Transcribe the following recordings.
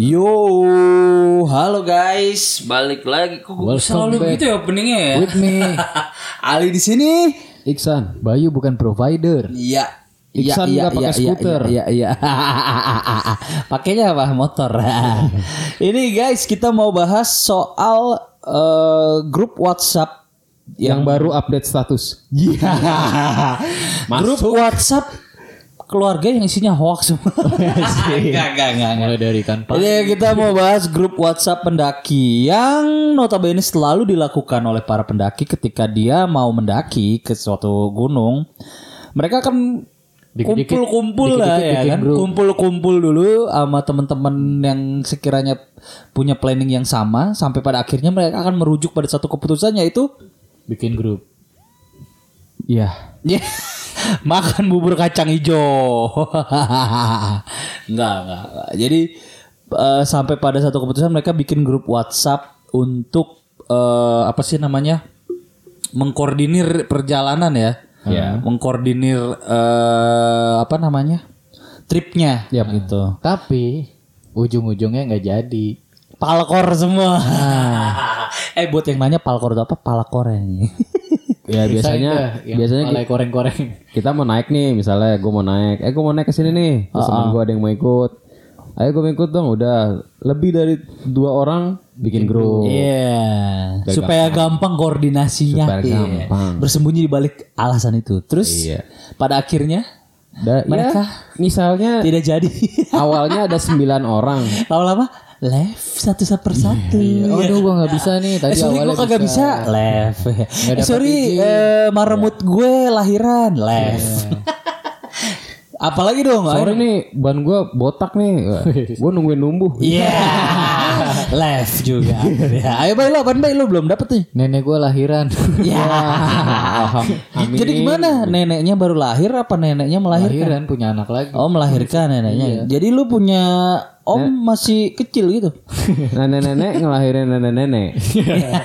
Yo, halo guys, balik lagi. Kok gue selalu back. gitu ya openingnya ya? With me, Ali di sini. Iksan. Bayu bukan provider. Iya. Iksan iya, nggak pakai iya, skuter. Iya, iya, iya. Pakainya apa? Motor. Ini guys, kita mau bahas soal eh, grup WhatsApp Yang baru update status. Iya. grup WhatsApp keluarga yang isinya hoax semua. Enggak, enggak, enggak. Mulai dari ikan pak. Jadi kita mau bahas grup WhatsApp pendaki yang notabene selalu dilakukan oleh para pendaki ketika dia mau mendaki ke suatu gunung. Mereka akan Dikit-dikit- kumpul-kumpul lah dikit-dikit ya bikin kan. Kumpul-kumpul dulu sama teman-teman yang sekiranya punya planning yang sama sampai pada akhirnya mereka akan merujuk pada satu keputusan yaitu Bikin grup. Iya. Ya, makan bubur kacang hijau. enggak, enggak, enggak. Jadi eh, sampai pada satu keputusan mereka bikin grup WhatsApp untuk eh, apa sih namanya? mengkoordinir perjalanan ya. Ya. Mengkoordinir eh, apa namanya? tripnya Yap. gitu. Tapi ujung-ujungnya nggak jadi. Palkor semua. eh buat yang nanya palkor itu apa? Palkor ini. Ya biasanya biasanya mulai koreng-koreng. kita mau naik nih misalnya gue mau naik eh gue mau naik ke sini nih terus teman gue ada yang mau ikut ayo gue ikut dong udah lebih dari dua orang bikin grup Iya, supaya gampang koordinasinya. Supaya Iya. gampang. Bersembunyi di balik alasan itu. Terus Iya. pada akhirnya Da- Mereka ya, misalnya tidak jadi. awalnya ada sembilan orang Lama-lama left satu satu persatu. Oh, aduh gua nggak bisa nih. Tadi eh, sorry awalnya gue kagak bisa. Left. Eh, sorry eh, marmut gue lahiran. Left. Apalagi dong? sore nih ban gue botak nih gue nungguin numbuh Iya. Left juga. Ya, ayo baik lo, ban lo belum dapet nih. Nenek gua lahiran. Ya. Jadi gimana? Neneknya baru lahir apa neneknya melahirkan? lahiran punya anak lagi. Oh melahirkan neneknya. Jadi lu punya om masih kecil gitu. nenek-nenek ngelahirin nenek-nenek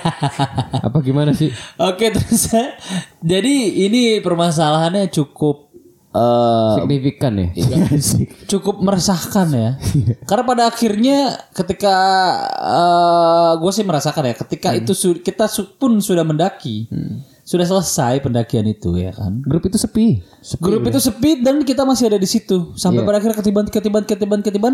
apa gimana sih Oke terus jadi ini permasalahannya cukup eh, signifikan ya? cukup meresahkan ya. Karena pada akhirnya ketika gue sih merasakan ya, ketika itu su- kita su- pun sudah mendaki, sudah selesai pendakian itu ya kan. grup itu sepi. Grup itu sepi dan kita masih ada di situ. Sampai pada akhirnya ketiban ketiban ketiban ketiban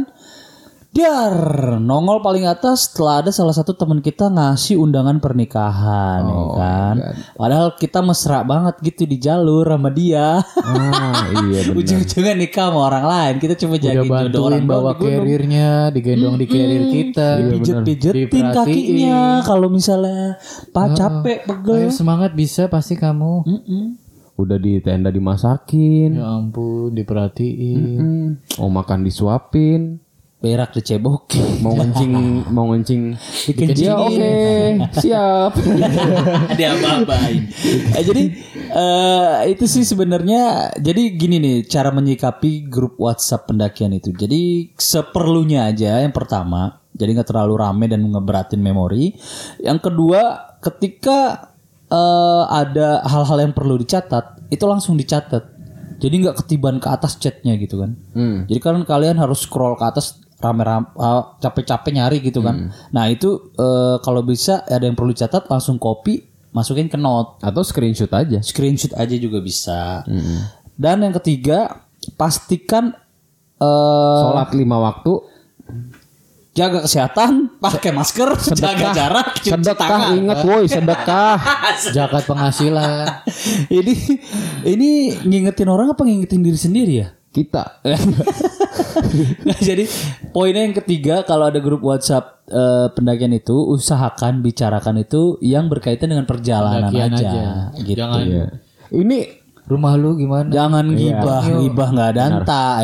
Dar nongol paling atas setelah ada salah satu teman kita ngasih undangan pernikahan ya kan. Padahal kita mesra banget gitu di jalur sama dia. ah iya benar Ujung-ujungnya nikah sama orang lain. Kita cuma jagain jodoh orang bawa carriernya, digendong di carrier kita. Pijet-pijetin Diperhatiin. kakinya kalau misalnya pak capek pegel. Ayo semangat bisa pasti kamu. Mm-mm. udah di tenda dimasakin Ya ampun, diperhatiin. Hmm. mau makan disuapin Berak dicebokin. mau ngencing mau ngencing dia oke siap dia apa-apain. Eh, jadi eh, itu sih sebenarnya jadi gini nih cara menyikapi grup WhatsApp pendakian itu. Jadi seperlunya aja yang pertama, jadi nggak terlalu rame dan ngeberatin memori. Yang kedua, ketika eh, ada hal-hal yang perlu dicatat, itu langsung dicatat. Jadi nggak ketiban ke atas chatnya gitu kan. Hmm. Jadi kan kalian harus scroll ke atas rame-rame uh, capek-capek nyari gitu kan. Nah, itu eh, kalau bisa ada yang perlu dicatat langsung copy, masukin ke note. atau screenshot aja Screenshot aja juga bisa. Dan yang ketiga, pastikan eh sholat lima waktu jaga kesehatan, pakai masker, jaga jarak, cuci sedekah tangan. ingat woi sedekah Zakat penghasilan. ini ini ngingetin orang apa ngingetin diri sendiri ya? Kita Nah, jadi poinnya yang ketiga kalau ada grup WhatsApp eh, pendakian itu usahakan bicarakan itu yang berkaitan dengan perjalanan Pendakian aja, aja. gitu. Jangan ini rumah lu gimana? Jangan gibah, gibah nggak ada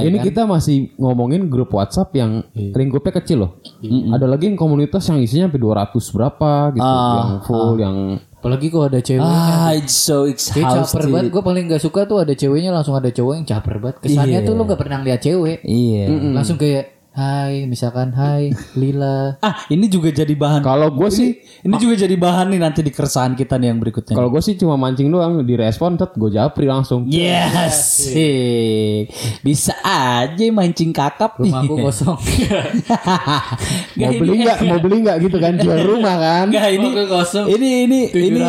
ya ini kan? kita masih ngomongin grup WhatsApp yang lingkupnya kecil loh. Ada lagi yang komunitas yang isinya sampai 200 berapa gitu, yang full, yang Apalagi kalau ada cewek. Ah, it's so Kayak caper exhausted. banget, gue paling gak suka tuh ada ceweknya langsung ada cowok yang caper banget. Kesannya Iya. tuh lu gak pernah lihat cewek. Iya. Langsung kayak Hai, misalkan hai Lila. Ah, ini juga jadi bahan. Kalau gue sih Ini juga jadi bahan nih nanti di keresahan kita nih yang berikutnya. kalau gue sih cuma mancing doang direspon tet gue japri langsung. Yes, sih. bisa aja mancing kakap nih. Rumahku kosong. Mau beli nggak mau beli nggak gitu kan jual rumah kan Nggak, ini kosong. Ini ini ini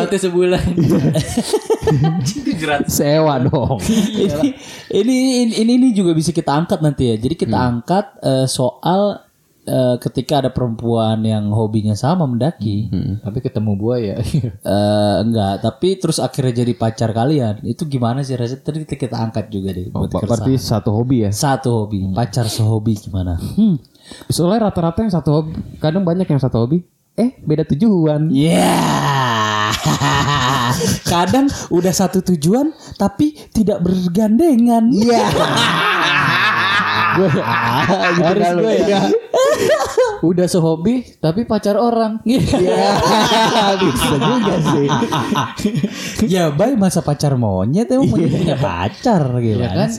700 sebulan. sewa dong ini, ini ini ini ini juga bisa kita angkat nanti ya. Jadi kita angkat eh, soal eh, ketika ada perempuan yang hobinya sama mendaki. Tapi ketemu buaya. Eh, enggak, tapi terus akhirnya jadi pacar kalian. Itu gimana sih rasanya? Tadi kita, kita angkat juga deh keresahan. berarti satu hobi ya Satu hobi, pacar sehobi gimana? Hmm. soalnya rata-rata yang satu hobi kadang banyak yang satu hobi eh beda tujuan Ya. Kadang udah satu tujuan tapi tidak bergandengan. Iya. Harus gue ya. Udah sehobi tapi pacar orang. Iya. bisa juga sih ya baik masa pacar monyet emang punya pacar gitu Ya kan?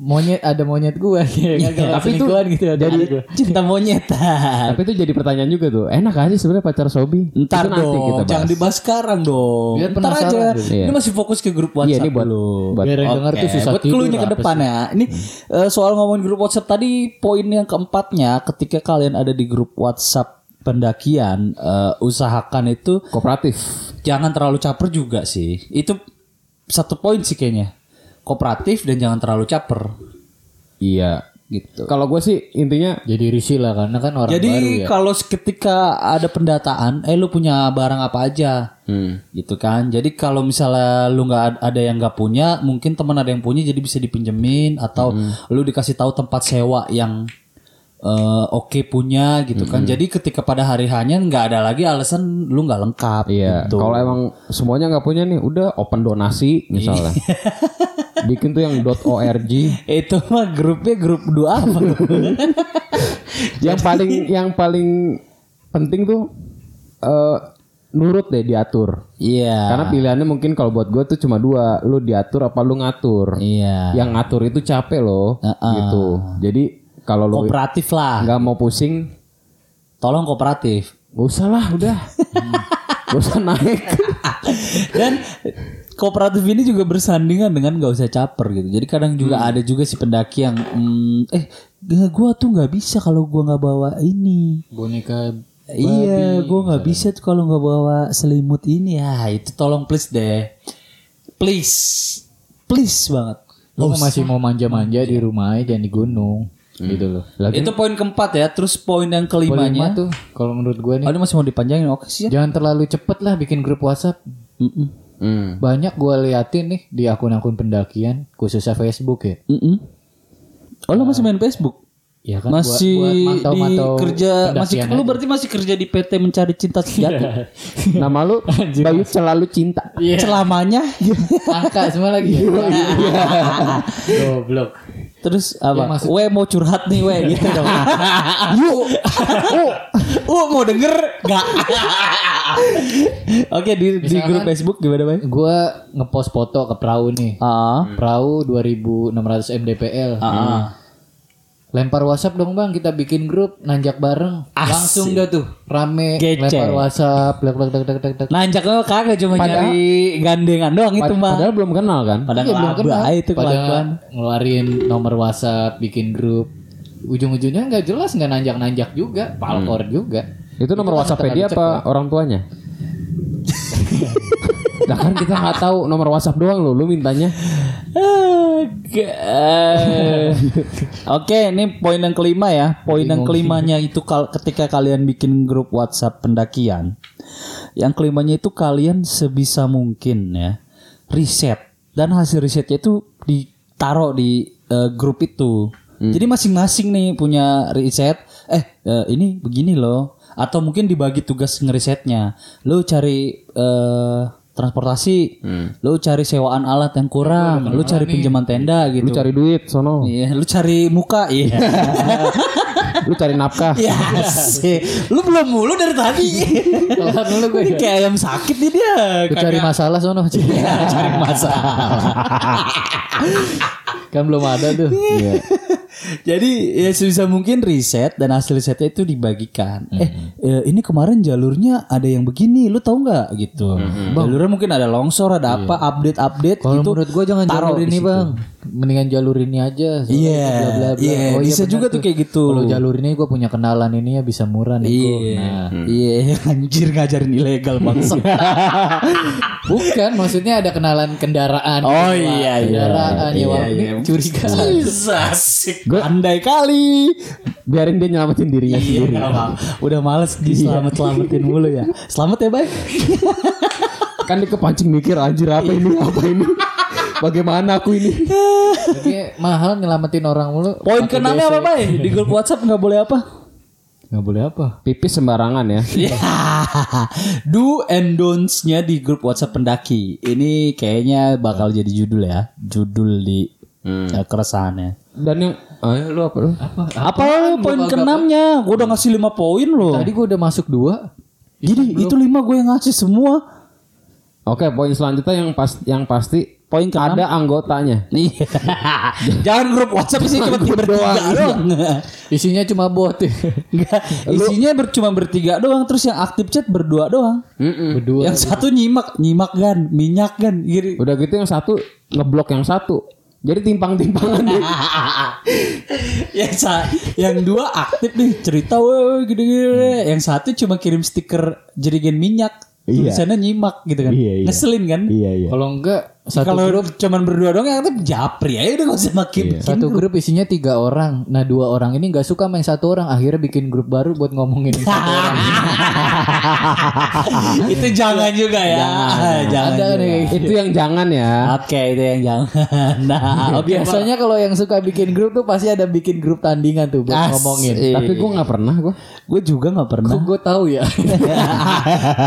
Monyet ada monyet gue ya kan kalau tapi itu gitu ada Jadi gua. cinta monyetan. tapi itu jadi pertanyaan juga tuh enak aja sebenarnya pacar sobi Ntar Itu nanti dong, kita bahas. jangan dibahas sekarang dong. Biar Ntar aja. Iya. Ini masih fokus ke grup WhatsApp iya ini buat, dulu. buat Biar yang denger tuh susah buat clue-nya ke depan sih? ya. Ini eh, soal ngomongin grup WhatsApp tadi poin yang keempatnya ketika kalian ada di grup WhatsApp pendakian eh, usahakan itu kooperatif jangan terlalu caper juga sih. Itu satu poin sih kayaknya. Kooperatif dan jangan terlalu caper iya gitu. kalau gue sih intinya Jadi risih lah karena kan orang baru Jadi ya. kalau ketika ada pendataan, eh lu punya barang apa aja, hmm, gitu kan? Jadi kalau misalnya lu nggak ad- ada yang nggak punya, mungkin teman ada yang punya, jadi bisa dipinjemin atau lu dikasih tahu tempat sewa yang eh, oke punya, gitu kan? Jadi ketika pada hari hanya nggak ada lagi alasan lu nggak lengkap. Iya, gitu. kalau emang semuanya nggak punya nih, udah open donasi misalnya. Bikin tuh yang .org. Itu mah grupnya grup dua apa? yang paling yang paling penting tuh eh nurut deh diatur. Iya. Karena pilihannya mungkin kalau buat gue tuh cuma dua, lu diatur apa lu ngatur. Iya. Yang ngatur itu capek loh, Heeh. gitu. Jadi kalau lu Kooperatif lah. nggak mau pusing, Tolong kooperatif. gak usah lah, udah. gak usah naik. Dan kooperatif ini juga bersandingan dengan gak usah caper gitu. Jadi kadang juga ada juga si pendaki yang mm, eh gua tuh nggak bisa kalau gua nggak bawa ini. boneka iya, gua nggak bisa tuh kalau nggak bawa selimut ini. Ya itu tolong please deh, please, please banget. Lo masih mau manja-manja di rumah aja jangan di gunung gitu loh. Lagi Itu poin keempat ya. Terus poin yang Kelima kelimanya. tuh kalau menurut gue nih Oh ini masih mau dipanjangin oke sih ya. jangan terlalu cepet lah bikin grup WhatsApp. Mm-mm. Hmm. Banyak gue liatin nih di akun-akun pendakian khususnya Facebook ya. Mm-mm. Oh lo masih main Facebook? Ya kan buat- masih buat di mantau-mantau kerja masih pendakian lu aja. berarti masih kerja di PT mencari cinta sejati Nama lu Bayu selalu cinta. Iya. selamanya Angka semua lagi. Goblok. terus apa Ya, maksud- we mau curhat nih we gitu dong yuk uh mau denger nggak oke di di Misalkan- grup Facebook gimana bay Gue ngepost foto ke perahu nih. ah Perahu 2600 mdpl. ah Lempar WhatsApp dong bang, kita bikin grup nanjak bareng. Langsung dah tuh rame Gece. lempar WhatsApp, lek lek lek lek lek lek. nanjak lo kagak cuma nyari gandengan doang itu mah Padahal belum kenal kan? pada Iya, belum kenal. itu Pada kelakuan ngeluarin nomor WhatsApp, bikin grup. Ujung-ujungnya nggak jelas, nggak nanjak-nanjak juga, palkor juga. Itu nomor kan WhatsApp dia apa orang tuanya? Nah kan kita nggak tahu nomor WhatsApp doang lo, lu mintanya. Agak. Oke, ini poin yang kelima ya. Poin yang kelimanya itu kal- ketika kalian bikin grup WhatsApp pendakian. Yang kelimanya itu kalian sebisa mungkin ya riset dan hasil risetnya itu ditaruh di eh, grup itu. Jadi masing-masing nih punya riset. Eh, eh, ini begini loh. Atau mungkin dibagi tugas ngerisetnya. Lu cari eh, transportasi, lu cari sewaan alat yang kurang, lu cari pinjaman tenda gitu. Lu cari duit sono. Iya, lu cari muka, iya. Lu cari nafkah. Iya sih. Lu belum mulu dari tadi. Dulu gue. Ini kayak ayam sakit nih dia. Gue cari masalah sono. cari masalah. kan belum ada tuh. Iya. Jadi ya sebisa mungkin riset dan hasil risetnya itu dibagikan. Eh, eh, ini kemarin jalurnya ada yang begini, lu tahu nggak gitu. Jalurnya mungkin ada longsor, ada apa, update-update Kalau gitu. menurut gua jangan jalur ini bang, mendingan jalur ini aja. Iya, itu bla, bla, bla. iya, Oh, bisa benar juga tuh kayak gitu. Kalau jalur ini gue punya kenalan ini ya bisa murah nih. Iya, Nah, iya, anjir ngajarin ilegal bangsa. bukan, maksudnya ada kenalan kendaraan. Oh, gitu, iya, iya. kendaraan ya, Iya, Wak. Ini iya. curiga. Asik. Andai kali. Biarin dia nyelamatin dirinya Iya, sendiri. Udah males diselamat-selamatin mulu ya. Selamat ya, Bay. Kan dia kepancing mikir anjir apa ini apa ini. Bagaimana aku ini? Tapi mahal nyelamatin orang mulu. Poin keenamnya apa, Bay? Di grup WhatsApp nggak boleh apa? Nggak boleh apa? Pipis sembarangan ya. Do and don'ts-nya di grup WhatsApp pendaki. Ini kayaknya bakal jadi judul ya, judul di eh, keresahannya. Dan yang oh, ya, lu apa lu? Apa? Apa poin keenamnya? Gue udah ngasih lima poin loh. Tadi gue udah masuk dua. Jadi itu lima gue yang ngasih semua. Oke, poin selanjutnya yang pas yang pasti Poin keenam. ada anggotanya. Iya. Jangan grup WhatsApp sih cuma bertiga doang. Isinya cuma bot. Enggak, isinya ber, cuma bertiga doang terus yang aktif chat berdua doang. Berdua. Yang satu nyimak, nyimak gan, minyak. Gini. Udah gitu yang satu ngeblok yang satu. Jadi timpang-timpangan deh. yang sa yang dua aktif nih cerita woi gini-gini. Yang satu cuma kirim stiker jerigen minyak. Iya. Tulisannya nyimak gitu kan. Iya, iya. Ngeselin kan? iya iya. Kalau enggak satu Kalau grup cuman berdua doang yang japri aja udah gak usah makin. satu grup isinya tiga orang. Nah dua orang ini nggak suka main satu orang. Akhirnya bikin grup baru buat ngomongin satu orang. itu jangan juga ya. Jangan. Ada juga. nih gitu. Itu yang jangan ya. Oke, itu yang jangan. Nah, oke. Biasanya kalau yang suka bikin grup tuh pasti ada bikin grup tandingan tuh buat Asik. ngomongin. Tapi gue nggak pernah gue. Gue juga nggak pernah. Gue tahu ya.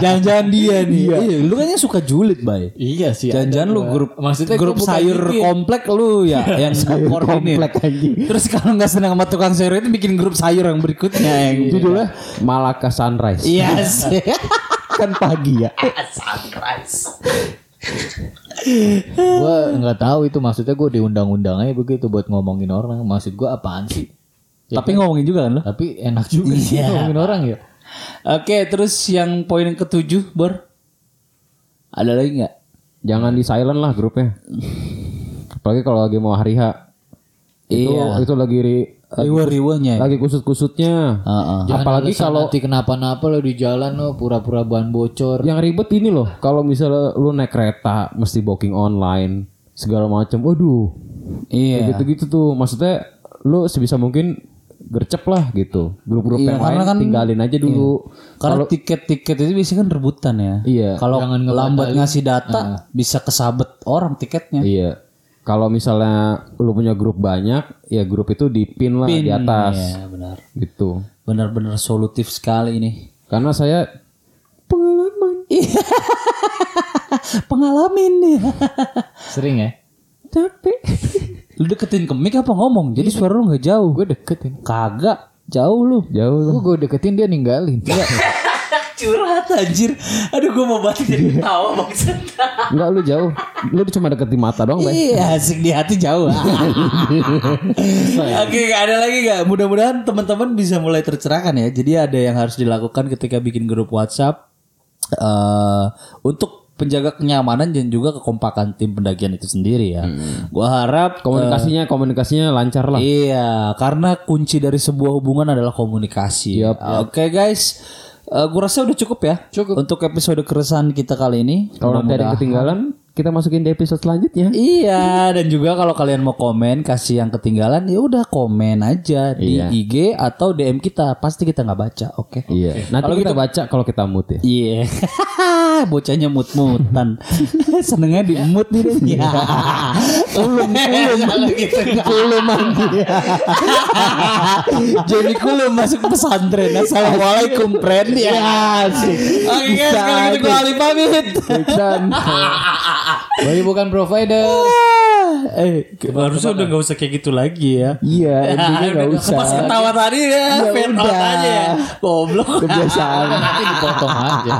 Jangan-jangan dia nih. Iya. Lu kan yang suka julid, bay. iya sih. Jangan-jangan lu. Grup maksudnya grup sayur bikin. komplek lu ya yang koordinir. komplek anjing. Terus kalau nggak senang sama tukang sayur itu bikin grup sayur yang berikutnya yang Judulnya Malaka Sunrise. Yes. kan pagi ya. Sunrise. Gue nggak tahu itu maksudnya gue diundang-undang aja begitu buat ngomongin orang. Maksud gue apaan sih? Tapi ngomongin juga kan lo? Tapi enak juga sih Iya. ngomongin orang ya. Oke, terus yang poin yang ketujuh, Bor. Ada lagi nggak? Jangan di silent lah grupnya. Apalagi kalau lagi mau hari H. Itu Iya. itu lagi ri- Riwa-riwanya. lagi kusut-kusutnya. Heeh. Jangan Apalagi alasan kalau- nanti kenapa-napa lo di jalan lo pura-pura ban bocor. Yang ribet ini loh, kalau misalnya lu naik kereta mesti booking online segala macam. Waduh. Iya. Kayak gitu-gitu tuh. Maksudnya lu sebisa mungkin gercep lah gitu. Grup-grup Iya, yang lain kan- tinggalin aja dulu. Karena tiket-tiket itu biasanya kan rebutan ya. Iya. Kalau lambat ngasih data bisa kesabet orang tiketnya. Iya. Kalau misalnya lu punya grup banyak, ya grup itu dipin lah di atas Iya, benar. gitu. Benar-benar solutif sekali ini. Karena saya pengalaman. Pengalamin nih. Sering ya? Capek. Lu deketin ke mic apa ngomong? Jadi suara lu nggak jauh. Gue deketin. Kagak, jauh lu. Jauh lah. Gue gue deketin dia ninggalin. Curhat anjir. Aduh gua mau batin jadi ketawa maksud. Enggak lu jauh. Lu cuma deketin mata doang, Bay. Iya, asik di hati jauh. Oke, ada lagi nggak? Mudah-mudahan teman-teman bisa mulai tercerahkan ya. Jadi ada yang harus dilakukan ketika bikin grup WhatsApp eh untuk penjaga kenyamanan dan juga kekompakan tim pendakian itu sendiri ya. Gua harap Komunikasinya komunikasinya lancar lah. Iya, karena kunci dari sebuah hubungan adalah komunikasi. Oke guys, Eh gua rasa udah cukup ya. Cukup. Untuk episode keresahan kita kali ini. Kalau nanti ada yang ketinggalan, kita masukin di episode selanjutnya. Iya, dan juga kalau kalian mau komen kasih yang ketinggalan ya udah komen aja di Iya. IG atau DM kita. Pasti kita nggak baca, oke? Iya. Nanti Kalau kita baca kalau kita mood ya. Iya. Bocahnya mut-mutan. Senengnya di mut nih deh. Iya. Kulum, kulum. gitu. Kulum Jadi kulum masuk pesantren. Assalamualaikum friend. Ya. Oke guys, kalau gitu gue Ali pamit. Dan Bayi bukan provider. eh, harusnya udah gak usah kayak gitu lagi ya. iya, intinya nggak usah. Pas ketawa tadi ya, Ya fade out aja ya. Goblok. Kebiasaan. Nanti dipotong aja.